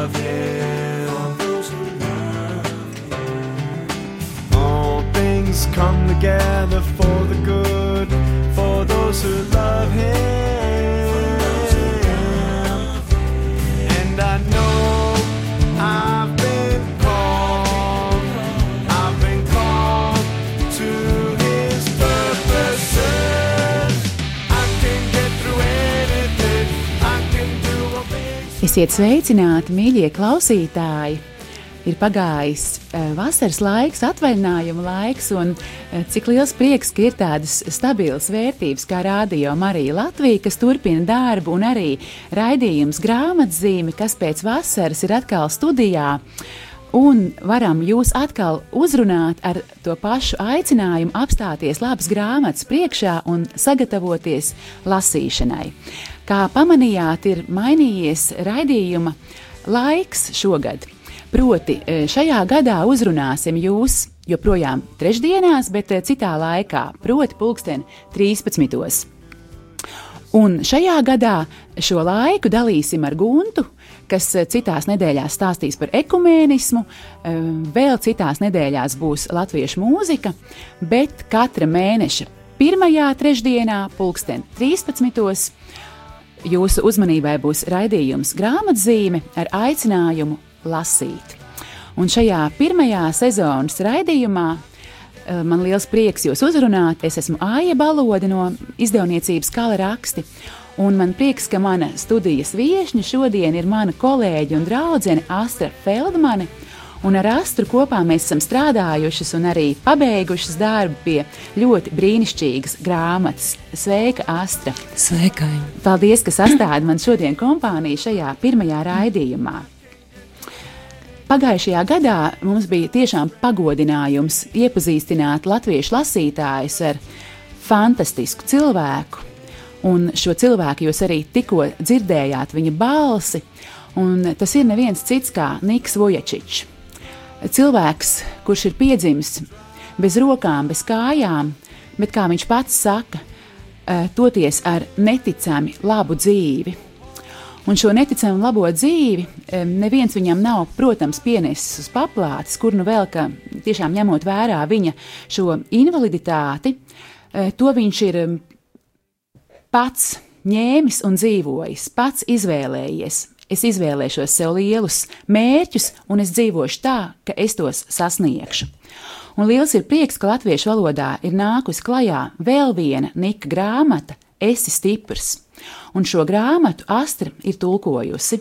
love Him. All things come together for the good for those who love Him. Esiet sveicināti, mīļie klausītāji! Ir pagājis eh, vasaras laiks, atvaļinājuma laiks, un eh, cik liels prieks, ka ir tādas stabilas vērtības kā Rādio Marija Latvija, kas turpina darbu, un arī raidījums grāmatzīme, kas pēc vasaras ir atkal studijā. Un varam jūs atkal uzrunāt ar to pašu aicinājumu apstāties labas grāmatas priekšā un sagatavoties lasīšanai. Kā pamanījāt, ir mainījies raidījuma laiks šogad. Proti, e, šajā gadā uzrunāsim jūs joprojām trešdienās, bet e, citā laikā, proti, pulksten 13. Un šajā gadā šo laiku dalīsim ar Guntu, kas eh, citās nedēļās stāstīs par ekumēnismu, vēl citās nedēļās būs latviešu mūzika, bet katra mēneša pirmajā trešdienā, pulksten 13. Jūsu uzmanībai būs raidījums grāmatzīme ar aicinājumu lasīt. Un šajā pirmajā sezonas raidījumā eh, man liels prieks jūs uzrunāt. Es esmu Aija Balode no izdevniecības Kala raksti. Un man prieks, ka mana studijas viesne šodien ir mana kolēģe un draudzene Astra Feldmane. Un ar Astru kopā mēs esam strādājušas un arī pabeigušas darbu pie ļoti brīnišķīgas grāmatas. Sveika, Astra! Sveikai! Paldies, ka sastādi man šodien kompāniju šajā pirmajā raidījumā. Pagājušajā gadā mums bija tiešām pagodinājums iepazīstināt latviešu lasītājus ar fantastisku cilvēku. Un šo cilvēku jūs arī tikko dzirdējāt, viņa balsi, un tas ir neviens cits kā Niks Vojačičs. Cilvēks, kurš ir piedzimis bez rokām, bez kājām, bet kā viņš pats saka, eh, toties ar neticami labu dzīvi. Un šo neticami labo dzīvi em, neviens viņam nav, protams, pienesis uz paplātes, kur nu vēl ka tiešām ņemot vērā viņa šo invaliditāti, eh, to viņš ir em, pats ņēmis un dzīvojis, pats izvēlējies. Es izvēlēšos sev lielus mērķus, un es dzīvošu tā, ka es tos sasniegšu. Un liels ir prieks, ka latviešu valodā ir nākusi klajā vēl viena nika grāmata, Esi stiprs. Un šo grāmatu Astra ir tulkojusi.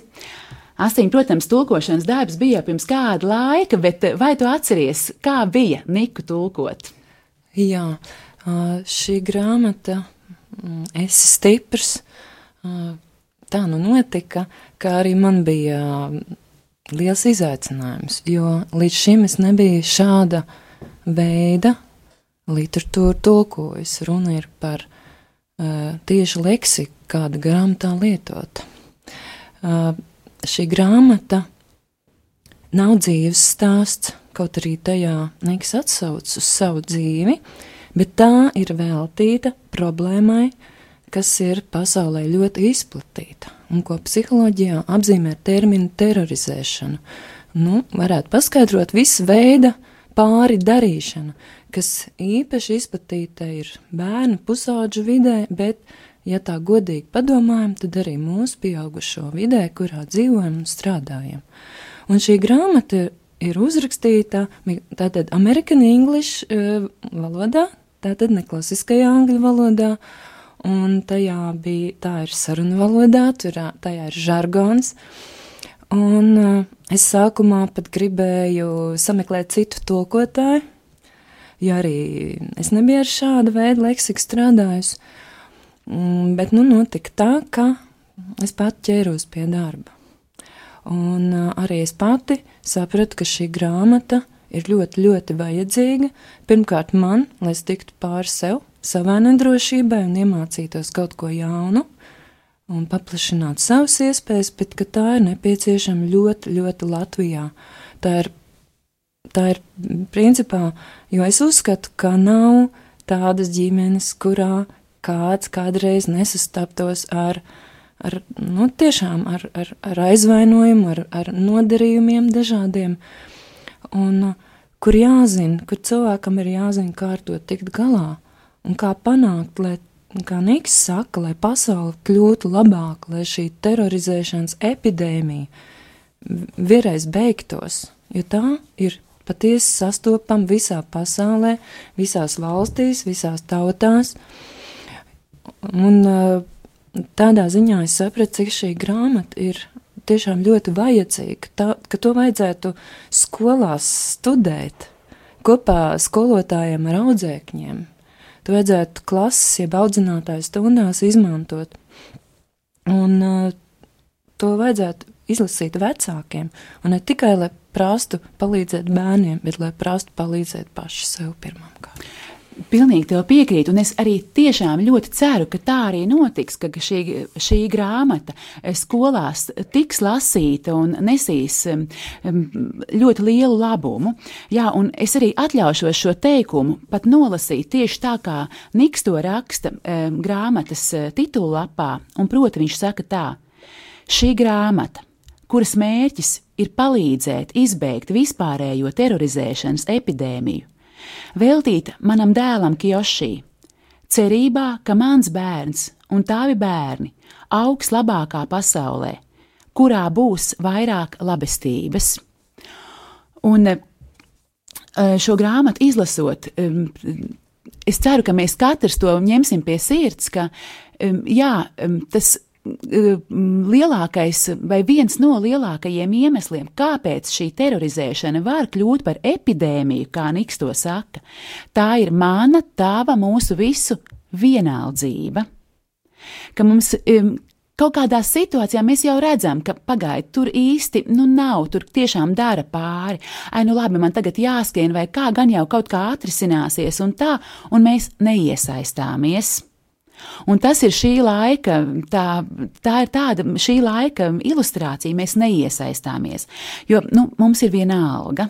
Astiņa, protams, tulkošanas darbs bija pirms kāda laika, bet vai tu atceries, kā bija Niku tulkot? Jā, šī grāmata, mm, esi stiprs, tā nu notika, ka arī man bija ā, liels izaicinājums, jo līdz šim es nebiju šāda veida literatūru tulkojis. Runa ir par ā, tieši leksiku, kāda grāmatā lietota. Ā, Šī grāmata nav dzīves stāsts, kaut arī tajā Niks atsauc uz savu dzīvi, bet tā ir veltīta problēmai, kas ir pasaulē ļoti izplatīta un ko psiholoģijā apzīmē terminu terorizēšanu. Nu, varētu paskaidrot visu veidu pāri darīšanu, kas īpaši izplatīta ir bērnu pusauģu vidē, bet ja tā godīgi padomājam, tad arī mūsu pieaugušo vidē, kurā dzīvojam un strādājam. Un šī grāmata ir uzrakstīta tātad American English uh, valodā, tātad ne klasiskajā angļu valodā, un tajā bija, tā ir saruna valodā, tur tajā ir žargons. Un uh, es sākumā pat gribēju sameklēt citu tulkotāju, jo arī es nebiju ar šādu veidu leksiku strādājusi. Mm, bet nu notika tā, ka es pat ķēros pie darba. Un uh, arī es pati sapratu, ka šī grāmata ir ļoti, ļoti vajadzīga. Pirmkārt, man, lai es tiktu pāri sev, savai nedrošībai un iemācītos kaut ko jaunu un paplašināt savas iespējas, bet tā ir nepieciešama ļoti, ļoti Latvijā. Tā ir, tā ir principā, jo es uzskatu, ka nav tādas ģimenes, kurā kāds kādreiz nesastaptos ar, ar nu, tiešām ar, ar, ar aizvainojumu, ar, ar nodarījumiem dažādiem, un kur jāzina, kur cilvēkam ir jāzina, kā ar to tikt galā un kā panākt, lai, kā Niks saka, lai pasaule kļūtu labāka, lai šī terorizēšanas epidēmija vienreiz beigtos, jo tā ir patiesi sastopama visā pasaulē, visās valstīs, visās tautās. Un tādā ziņā es sapratu, cik šī grāmata ir tiešām ļoti vajadzīga, tā, ka to vajadzētu skolās studēt kopā skolotājiem ar audzēkņiem to vajadzētu klases, jeb audzinātāju stundās izmantot. Un uh, to vajadzētu izlasīt vecākiem, un ne tikai, lai prastu palīdzēt bērniem, bet lai prastu palīdzēt paši sev pirmām kārtām. Pilnīgi tev piekrītu, un es arī tiešām ļoti ceru, ka tā arī notiks, ka šī, šī grāmata eh, skolās tiks lasīta un nesīs ļoti lielu labumu. Jā, un es arī atļaušos šo teikumu pat nolasīt tieši tā, kā Niks to raksta grāmatas eh, titulapā, un proti viņš saka tā: Šī grāmata, kuras mērķis ir palīdzēt izbeigt vispārējo terorizēšanas epidēmiju, veltīta manam dēlam Kjošī, cerībā, ka mans bērns un tavi bērni augs labākā pasaulē, kurā būs vairāk labestības. Un eh, šo grāmatu izlasot, es ceru, ka mēs katrs to ņemsim pie sirds, ka jā, tas lielākais vai viens no lielākajiem iemesliem, kāpēc šī terorizēšana var kļūt par epidēmiju, kā Niks to saka, tā ir mana, tava, mūsu visu vienaldzība. Ka mums kaut kādā situācijā mēs jau redzam, ka pagaidi tur īsti nu, nav, tur tiešām dara pāri. Ai, nu labi, man tagad jāskrien, vai kā gan jau kaut kā atrisināsies, un tā, un mēs neiesaistāmies. Un tas ir šī laika, tā, tā ir tāda šī laika ilustrācija, mēs neiesaistāmies, jo nu, mums ir viena alga.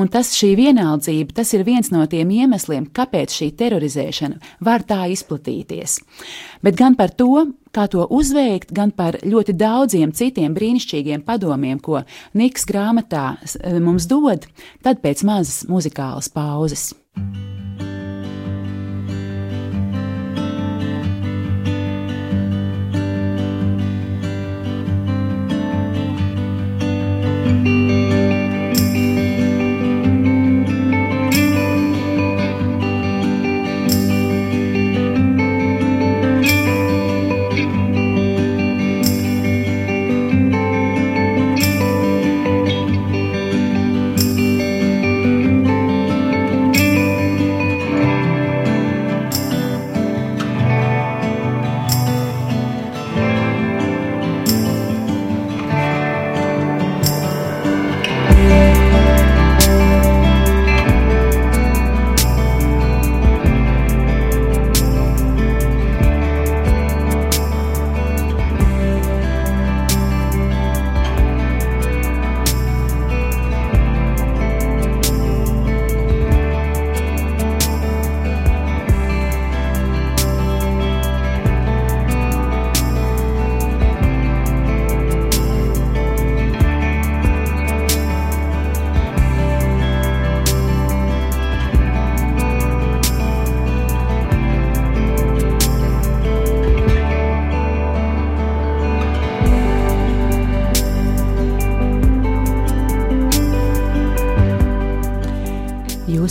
Un tas šī vienaldzība, tas ir viens no tiem iemesliem, kāpēc šī terorizēšana var tā izplatīties. Bet gan par to, kā to uzveikt, gan par ļoti daudziem citiem brīnišķīgiem padomiem, ko Niks grāmatā mums dod, tad pēc mazas muzikālas pauzes.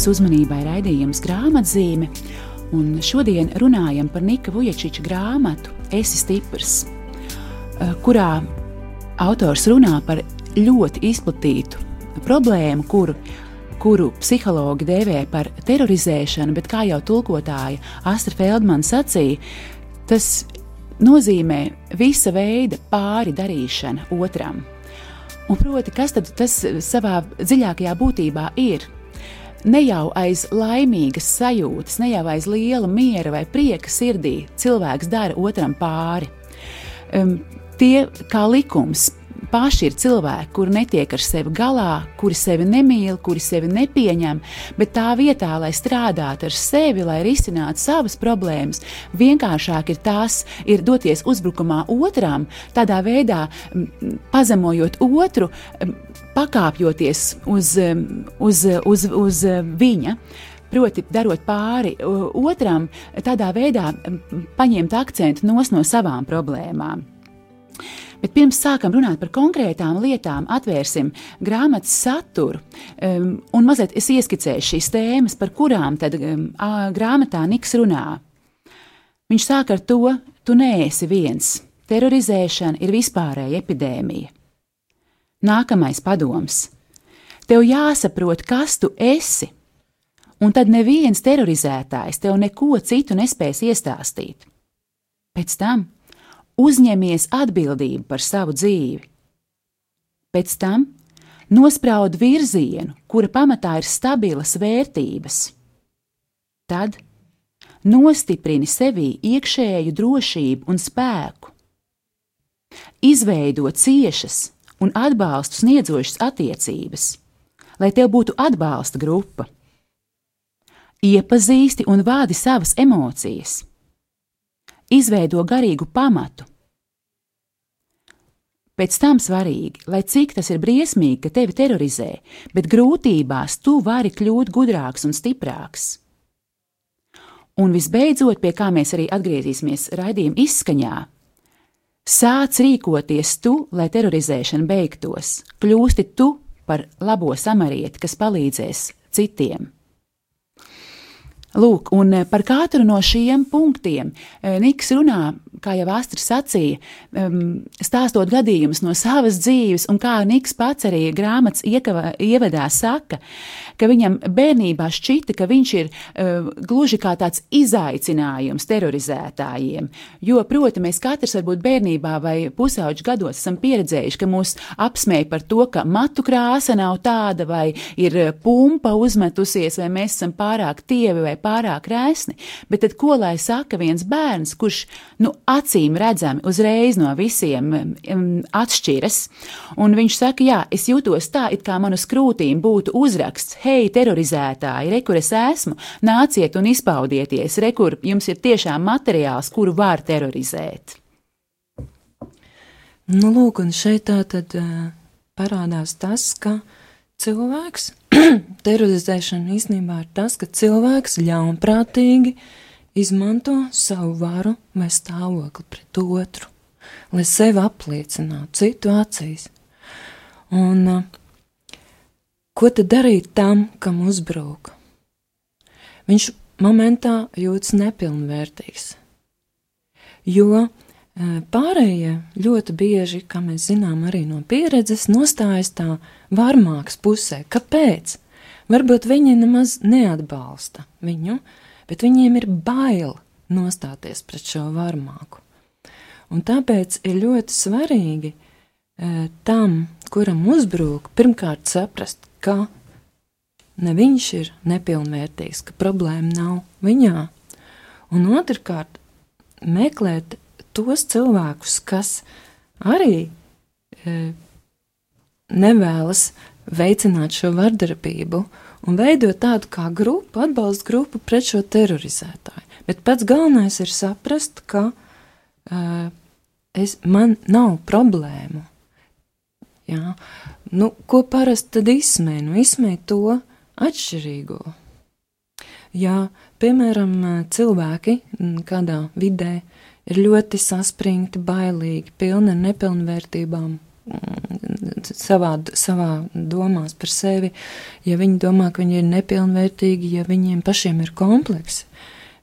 Jūsu uzmanībai raidījums grāmatzīme, Un šodien runājam par Nika Vujačiča grāmatu Esi stiprs, eh, kurā autors runā par ļoti izplatītu problēmu, kuru, kuru psihologi dēvē par terorizēšanu, bet kā jau tulkotāja Astra Feldmana sacīja, tas nozīmē visa veida pāri darīšana otram. Un proti, kas tad tas savā dziļākajā būtībā ir? Ne jau aiz laimīgas sajūtas, ne jau aiz liela miera vai prieka sirdī cilvēks dara otram pāri. Um, tie kā likums paši ir cilvēki, kuri netiek ar sevi galā, kuri sevi nemīl, kuri sevi nepieņem, bet tā vietā, lai strādātu ar sevi, lai risinātu savas problēmas, vienkāršāk ir tās ir doties uzbrukumā otram, tādā veidā pazemojot otru, pakāpjoties uz, uz, uz, uz viņa. Proti, darot pāri otram, tādā veidā paņemt akcentu no savām problēmām. Bet pirms sākam runāt par konkrētām lietām, atvērsim grāmatas saturu um, un mazliet es ieskicēšu šīs tēmas, par kurām tad um, grāmatā Niks runā. Viņš sāk ar to, tu neesi viens. Terorizēšana ir vispārēja epidēmija. Nākamais padoms. Tev jāsaprot, kas tu esi, un tad neviens terorizētājs tev neko citu nespēs iestāstīt. Pēc tam uzņemies atbildību par savu dzīvi. Pēc tam nospraud virzienu, kura pamatā ir stabilas vērtības. Tad nostiprini sevī iekšēju drošību un spēku. Izveido ciešas un atbalstu sniedzošas attiecības, lai tev būtu atbalsta grupa. Iepazīsti un vādi savas emocijas izveido garīgu pamatu. Pēc tam svarīgi, lai cik tas ir briesmīgi, ka tevi terorizē, bet grūtībās tu vari kļūt gudrāks un stiprāks. Un visbeidzot, pie kā mēs arī atgriezīsimies raidījuma izskaņā, sāc rīkoties tu, lai terorizēšana beigtos, kļūsti tu par labo samarieti, kas palīdzēs citiem. Lūk, un eh, par katru no šiem punktiem eh, Niks runā, kā jau Astrid sacīja, stāstot gadījumus no savas dzīves, un kā Niks pats arī grāmatas iekava, ievadā saka, ka viņam bērnībā šķita, ka viņš ir uh, gluži kā tāds izaicinājums terorizētājiem. Jo, proti, mēs katrs varbūt bērnībā vai pusauģu gados esam pieredzējuši, ka mūs apsmēja par to, ka matu krāsa nav tāda, vai ir pumpa uzmetusies, vai mēs esam pārāk tievi vai pārāk rēsni. Bet tad, ko lai saka viens bērns, kurš nu, acīm redzami uzreiz no visiem um, atšķiras? Un viņš saka, jā, es jūtos tā, it kā manu skrūtīm būtu uzraksts, hei, terorizētāji, re, kur es esmu, nāciet un izpaudieties, re, kur jums ir tiešām materiāls, kuru var terorizēt. Nu, lūk, un šeit tā tad uh, parādās tas, ka cilvēks, terorizēšana īstenībā ir tas, ka cilvēks ļaunprātīgi izmanto savu varu vai stāvokli pret otru, lai sevi apliecinātu citu acīs. Un uh, Ko tad darīt tam, kam uzbrūk? Viņš momentā jūtas nepilnvērtīgs. Jo pārējie ļoti bieži, kā mēs zinām, arī no pieredzes, nostājas tā varmākas pusē. Kāpēc? Varbūt viņi nemaz neatbalsta viņu, bet viņiem ir bail nostāties pret šo varmāku. Un tāpēc ir ļoti svarīgi tam, kuram uzbrūk, pirmkārt saprast, ka ne viņš ir nepilnvērtīgs, ka problēma nav viņā. Un otrkārt, meklēt tos cilvēkus, kas arī e, nevēlas veicināt šo vardarbību un veidot tādu kā grupu, atbalstu grupu pret šo terorizētāju. Bet pats galvenais ir saprast, ka uh, es, man nav problēmu. Jā, Nu, ko parasti tad izsmē? Nu, izsmē to atšķirīgo. Ja, piemēram, cilvēki kādā vidē ir ļoti saspringti, bailīgi, pilni ar nepilnvērtībām, savā, savā domās par sevi, ja viņi domā, ka viņi ir nepilnvērtīgi, ja viņiem pašiem ir kompleksi,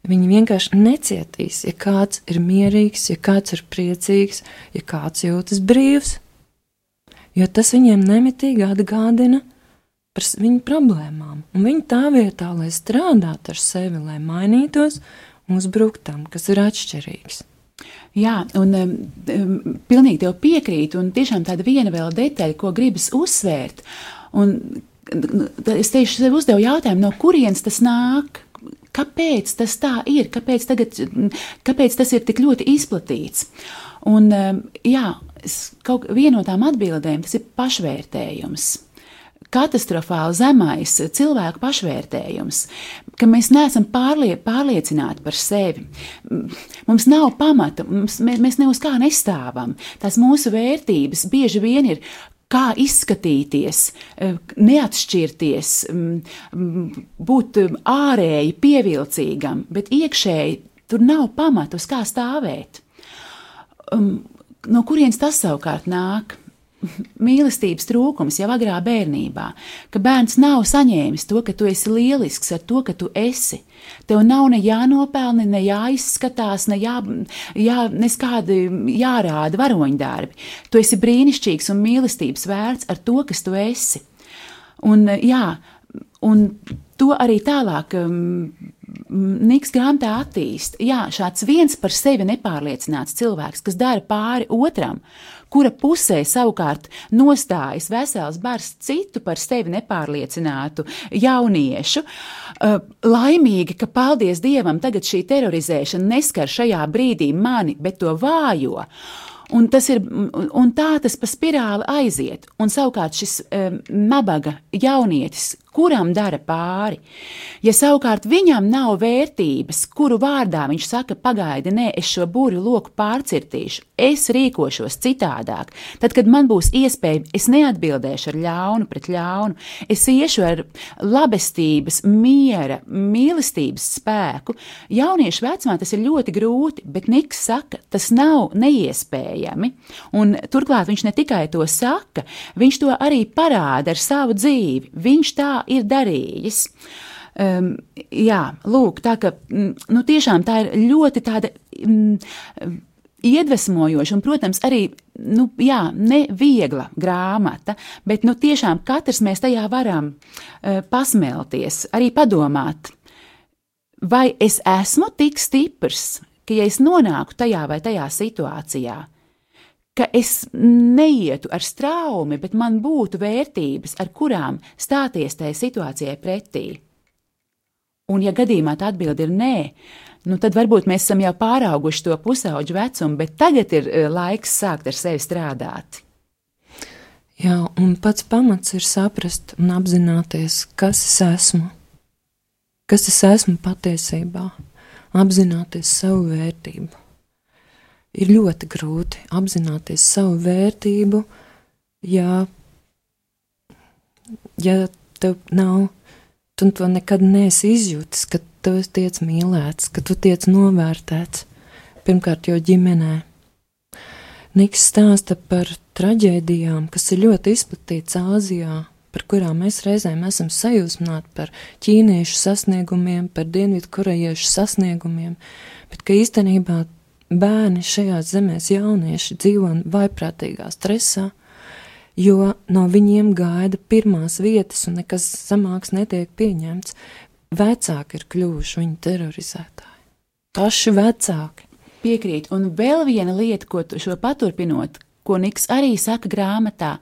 Viņi vienkārši necietīs, ja kāds ir mierīgs, ja kāds ir priecīgs, ja kāds jūtas brīvs. Jo tas viņiem nemitīgi atgādina par viņu problēmām. Un viņi tā vietā, lai strādātu ar sevi, lai mainītos, uzbrukt tam, kas ir atšķirīgs. Jā, un um, um, pilnīgi tev piekrītu, un tiešām tāda viena vēl detaļa, ko gribas uzsvērt. Un, es tieši sev uzdevu jautājumu, no kurienes tas nāk, kāpēc tas tā ir, kāpēc, tagad, kāpēc tas ir tik ļoti izplatīts. Un, um, jā, kaut viena no tām atbildēm tas ir pašvērtējums katastrofāli zemais cilvēku pašvērtējums, ka mēs neesam pārlie, pārliecināti par sevi. Mums nav pamata, mums, mēs, mēs ne uz kā nestāvam. Tās mūsu vērtības bieži vien ir kā izskatīties, neatšķirties, būt ārēji pievilcīgam, bet iekšēji tur nav pamata, uz kā stāvēt. No kurienes tas savukārt nāk? Mīlestības trūkums jau agrā bērnībā, ka bērns nav saņēmis to, ka tu esi lielisks ar to, ka tu esi. Tev nav ne jānopelna, ne jāizskatās, ne, jā, jā, ne skādi jārāda varoņdarbi. Tu esi brīnišķīgs un mīlestības vērts ar to, kas tu esi. Un, jā, un to arī tālāk um, Niks grāmatā attīst. Jā, šāds viens par sevi nepārliecināts cilvēks, kas dara pāri otram, kura pusē savukārt nostājas vesels bars citu par sevi nepārliecinātu jauniešu. Uh, laimīgi, ka paldies Dievam, tagad šī terorizēšana neskar šajā brīdī mani, bet to vājo. Un, ir, un tā tas pa spirāli aiziet. Un savukārt šis um, nabaga jaunietis, kuram dara pāri. Ja savukārt viņam nav vērtības, kuru vārdā viņš saka, pagaidi, nē, es šo būru loku pārcirtīšu, es rīkošos citādāk, tad, kad man būs iespēja, es neatbildēšu ar ļaunu pret ļaunu, es iešu ar labestības, miera, mīlestības spēku. Jauniešu vecumā tas ir ļoti grūti, bet Niks saka, tas nav neiespējami. Un, turklāt viņš ne tikai to saka, viņš to arī parāda ar savu dzīvi. Viņš tā ir darījis. Um, jā, lūk, tā ka mm, nu, tiešām tā ir ļoti tāda. Mm, Iedvesmojoša, un, protams, arī nu, jā, neviegla grāmata, bet nu, tiešām katrs mēs tajā varam uh, pasmelties, arī padomāt, vai es esmu tik stiprs, ka, ja es nonāku tajā vai tajā situācijā, ka es neietu ar straumi, bet man būtu vērtības, ar kurām stāties tajā situācijai pretī. Un, ja gadījumā tā atbilde ir nē, nu tad varbūt mēs esam jau pārauguši to pusauģu vecumu, bet tagad ir eh, laiks sākt ar sevi strādāt. Jā, un pats pamats ir saprast un apzināties, kas es esmu, kas es esmu patiesībā, apzināties savu vērtību ir ļoti grūti apzināties savu vērtību, ja, ja tev nav, tu to nekad neesi izjūtis, ka tu tiec mīlēts, ka tu tiec novērtēts, pirmkārt jau ģimenē. Niks stāsta par traģēdijām, kas ir ļoti izplatīts Āzijā, par kurām mēs reizēm esam sajūsmināti par ķīniešu sasniegumiem, par dienvidu korejiešu sasniegumiem, bet ka īstenībā bērni šajās zemēs, jaunieši dzīvo vaiprātīgā stresā, jo no viņiem gaida pirmās vietas un nekas zemāks netiek pieņemts. Vecāki ir kļuvuši viņu terorizētāji. Paši vecāki. Piekrīt, un vēl viena lieta, ko šo paturpinot, ko Niks arī saka grāmatā,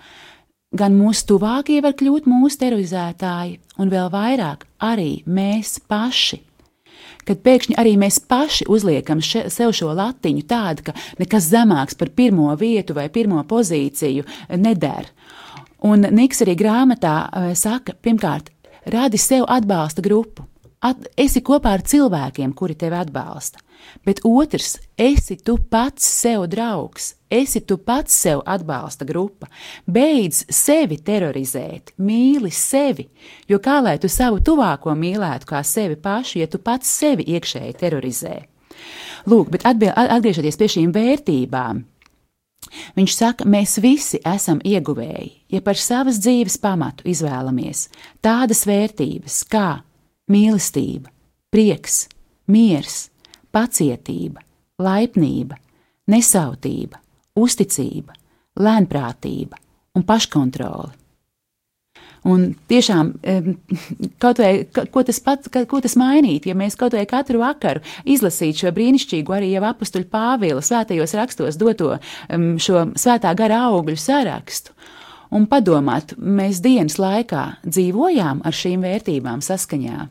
gan mūsu tuvākie var kļūt mūsu terorizētāji, un vēl vairāk arī mēs paši kad pēkšņi arī mēs paši uzliekam še, sev šo latiņu tādu, ka nekas zemāks par pirmo vietu vai pirmo pozīciju neder. Un Niks arī grāmatā uh, saka, pirmkārt, radi sev atbalsta grupu. At, esi kopā ar cilvēkiem, kuri tevi atbalsta. Bet otrs, esi tu pats sev draugs, esi tu pats sev atbalsta grupa. Beidz sevi terorizēt, mīli sevi, jo kā lai tu savu tuvāko mīlētu kā sevi pašu, ja tu pats sevi iekšēji terorizē. Lūk, bet atgriežoties pie šīm vērtībām, Viņš saka, mēs visi esam ieguvēji, ja par savas dzīves pamatu izvēlamies tādas vērtības kā mīlestība, prieks, miers, pacietība, laipnība, nesautība, uzticība, lēnprātība un paškontrole. Un tiešām, kaut vai ko tas, pat, ko tas mainītu, ja mēs kaut vai katru vakaru izlasītu šo brīnišķīgo arī jau apakstuļu Pāvila svētajos rakstos doto šo svētā gara augļu sarakstu. Un padomāt, mēs dienas laikā dzīvojām ar šīm vērtībām saskaņā.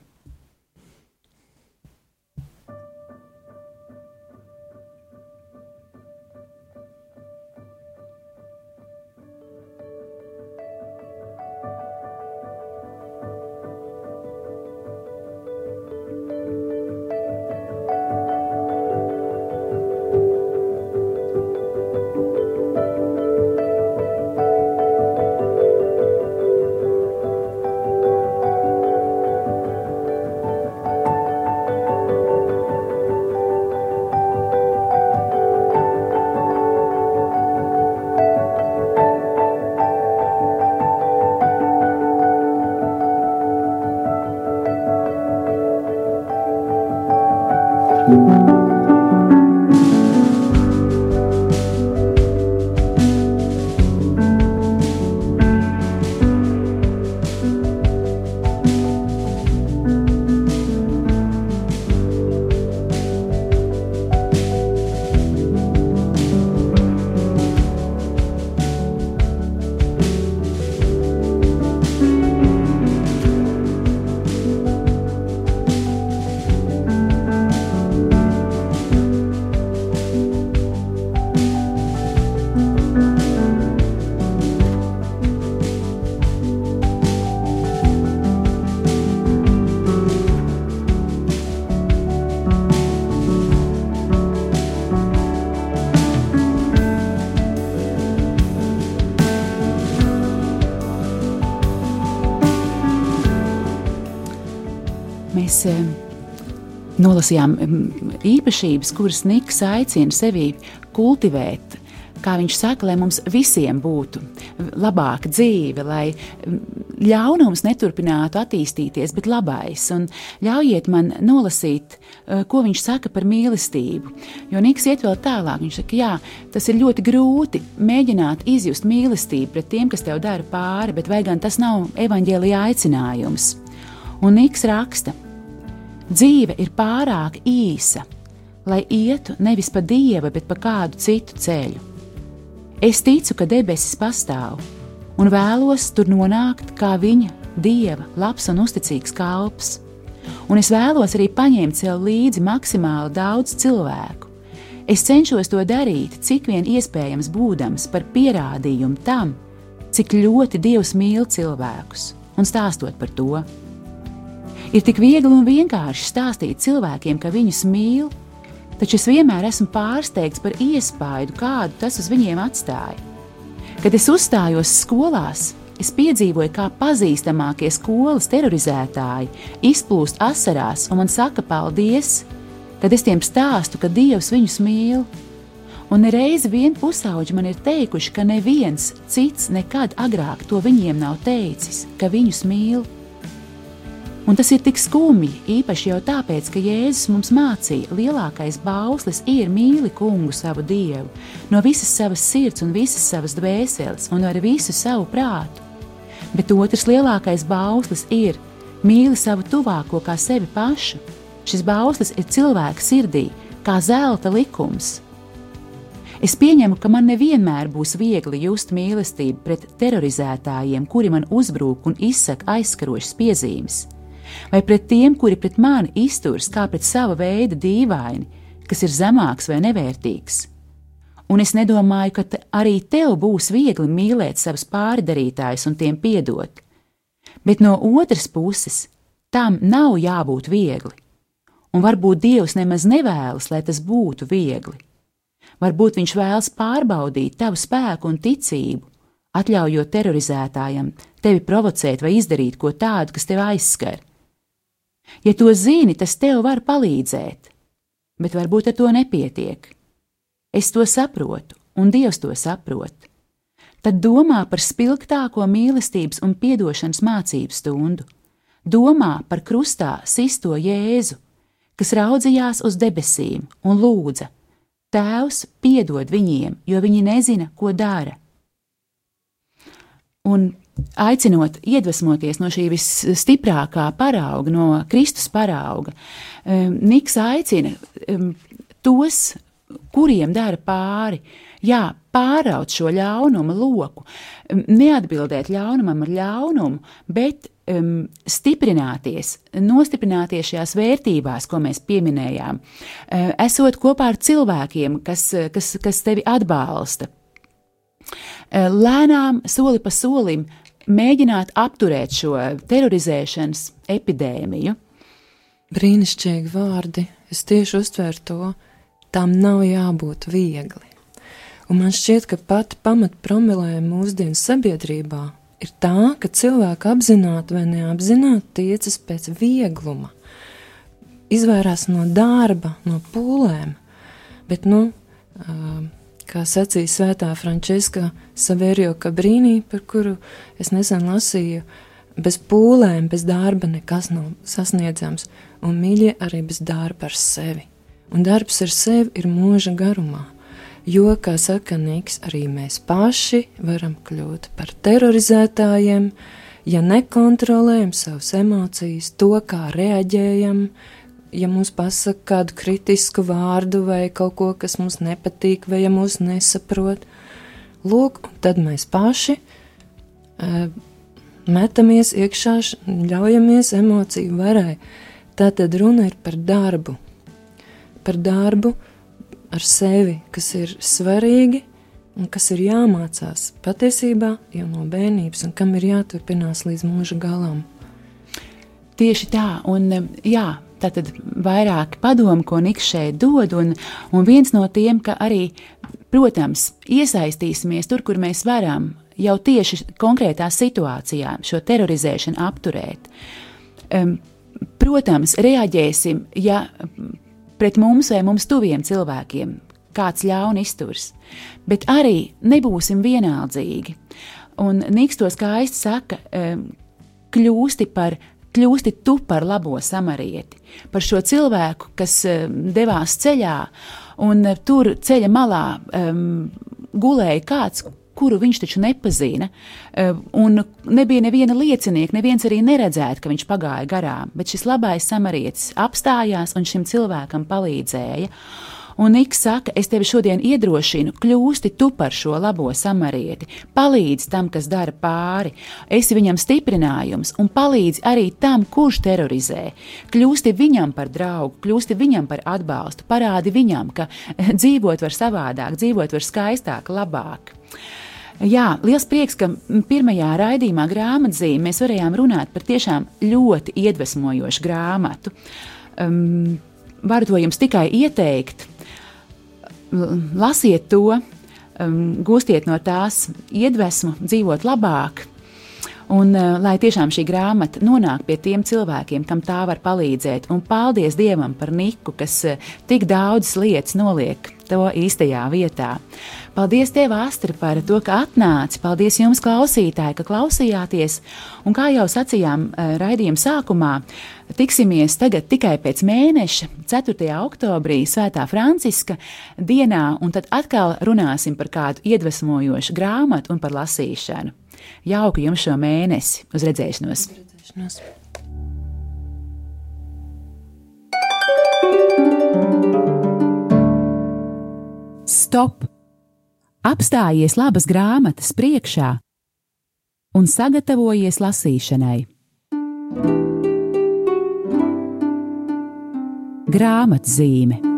Mēs nolasījām īpašības, kuras Niks aicina sevi kultivēt. Kā viņš saka, lai mums visiem būtu labāka dzīve, lai ļaunums neturpinātu attīstīties, bet labais. Un ļaujiet man nolasīt, ko viņš saka par mīlestību. Jo Niks iet vēl tālāk. Viņš saka, jā, tas ir ļoti grūti mēģināt izjust mīlestību pret tiem, kas tev dara pāri, bet vai gan tas nav evaņģēlīja aicinājums? Un Niks raksta, Dzīve ir pārāk īsa, lai ietu nevis pa dieva, bet pa kādu citu ceļu. Es ticu, ka debesis pastāv un vēlos tur nonākt kā viņa dieva, labs un uzticīgs kalps. Un es vēlos arī paņemt sev līdzi maksimāli daudz cilvēku. Es cenšos to darīt, cik vien iespējams būdams par pierādījumu tam, cik ļoti Dievs mīl cilvēkus un stāstot par to. Ir tik viegli un vienkārši stāstīt cilvēkiem, ka viņus mīl, taču es vienmēr esmu pārsteigts par iespaidu, kādu tas uz viņiem atstāja. Kad es uzstājos skolās, es piedzīvoju, kā pazīstamākie skolas terorizētāji izplūst asarās un man saka paldies, kad es tiem stāstu, ka Dievs viņus mīl. Un reizi vien pusauģi man ir teikuši, ka neviens cits nekad agrāk to viņiem nav teicis, ka viņus mīl. Un tas ir tik skumji, īpaši jau tāpēc, ka Jēzus mums mācīja, lielākais bauslis ir mīli kungu savu dievu, no visas savas sirds un visas savas dvēseles un ar visu savu prātu. Bet otrs lielākais bauslis ir mīli savu tuvāko kā sevi pašu. Šis bauslis ir cilvēka sirdī, kā zelta likums. Es pieņemu, ka man nevienmēr būs viegli just mīlestību pret terorizētājiem, kuri man uzbrūk un izsaka aizskarošas piezīmes vai pret tiem, kuri pret mani izturas kā pret sava veida dīvaini, kas ir zemāks vai nevērtīgs. Un es nedomāju, ka te arī tev būs viegli mīlēt savus pārdarītājus un tiem piedot. Bet no otras puses, tam nav jābūt viegli. Un varbūt Dievs nemaz nevēlas, lai tas būtu viegli. Varbūt Viņš vēlas pārbaudīt tavu spēku un ticību, atļaujot terorizētājam tevi provocēt vai izdarīt ko tādu, kas tev aizskar. Ja to zini, tas tev var palīdzēt, bet varbūt ar to nepietiek. Es to saprotu, un Dievs to saprot. Tad domā par spilgtāko mīlestības un atdošanas mācību stundu. Domā par krustā sisto Jēzu, kas raudzījās uz debesīm un lūdza: Tēvs, piedod viņiem, jo viņi nezina, ko dara. Un aicinot iedvesmoties no šī visstiprākā parauga, no Kristus parauga, Niks aicina tos, kuriem dara pāri, jā, pāraut šo ļaunuma loku, neatbildēt ļaunumam ar ļaunumu, bet um, stiprināties, nostiprināties šajās vērtībās, ko mēs pieminējām, uh, esot kopā ar cilvēkiem, kas, kas, kas tevi atbalsta. Uh, lēnām, soli pa solim, mēģināt apturēt šo terorizēšanas epidēmiju. Brīnišķīgi vārdi. Es tieši uztveru to. Tām nav jābūt viegli. Un man šķiet, ka pati pamatpromilējuma mūsdienu sabiedrībā ir tā, ka cilvēki apzināti vai neapzināti tiecas pēc viegluma, izvairās no darba, no pūlēm. Bet, nu, kā sacīja Svētā Frančiska Savērio Kabrīnī, par kuru es nesen lasīju, bez pūlēm, bez darba nekas nav sasniedzams, un mīļie arī bez darba ar sevi. Un darbs ar sevi ir mūža garumā. Jo, kā saka Niks, arī mēs paši varam kļūt par terorizētājiem, ja nekontrolējam savas emocijas, to, kā reaģējam, ja mums pasaka kādu kritisku vārdu vai kaut ko, kas mums nepatīk, vai ja mūs nesaprot. Lūk, tad mēs paši uh, metamies iekšā, ļaujamies emociju varai. Tā tad runa ir par darbu, par darbu, ar sevi, kas ir svarīgi un kas ir jāmācās patiesībā jau no bērnības un kam ir jāturpinās līdz mūža galam. Tieši tā, un jā, tā tad vairāki padomi, ko Niks šeit dod, un, un viens no tiem, ka arī, protams, iesaistīsimies tur, kur mēs varam, jau tieši konkrētā situācijā šo terorizēšanu apturēt. Um, protams, reaģēsim, ja pret mums vai mums tuviem cilvēkiem kāds ļauni izturs, bet arī nebūsim vienaldzīgi. Un Niks to skaisti saka, kļūsti par kļūsti tu par labo samarieti, par šo cilvēku, kas devās ceļā, un tur ceļa malā um, gulēja kāds, kuru viņš taču nepazina. Eh, un nebija neviena liecinieka, neviens arī neredzēja, ka viņš pagāja garām, bet šis labais samarietis apstājās un šim cilvēkam palīdzēja. Un Niks saka, es tevi šodien iedrošinu, kļūsti tu par šo labo samarieti, palīdzi tam, kas dara pāri, esi viņam stiprinājums un palīdzi arī tam, kurš terorizē. Kļūsti viņam par draugu, kļūsti viņam par atbalstu, parādi viņam, ka dzīvot var savādāk, dzīvot var skaistāk, labāk. Jā, liels prieks, ka pirmajā raidījumā grāmatzīmē mēs varējām runāt par tiešām ļoti iedvesmojošu grāmatu. Um, varu to jums tikai ieteikt. Lasiet to, um, gūstiet no tās iedvesmu, dzīvot labāk, Un, uh, lai tiešām šī grāmata nonāk pie tiem cilvēkiem, kam tā var palīdzēt. Un paldies Dievam par Niku, kas uh, tik daudzas lietas noliek to īstajā vietā. Paldies, Tev, Astra, par to, ka atnāci. Paldies jums, klausītāji, ka klausījāties. Un kā jau sacījām uh, raidījuma sākumā, tiksimies tagad tikai pēc mēneša, 4. oktobrī, Svētā Franciska dienā, un tad atkal runāsim par kādu iedvesmojošu grāmatu un par lasīšanu. Jauku jums šo mēnesi! Uz redzēšanos! Uz redzēšanos. Stop! Apstājies labas grāmatas priekšā un sagatavojies lasīšanai. Grāmatzīme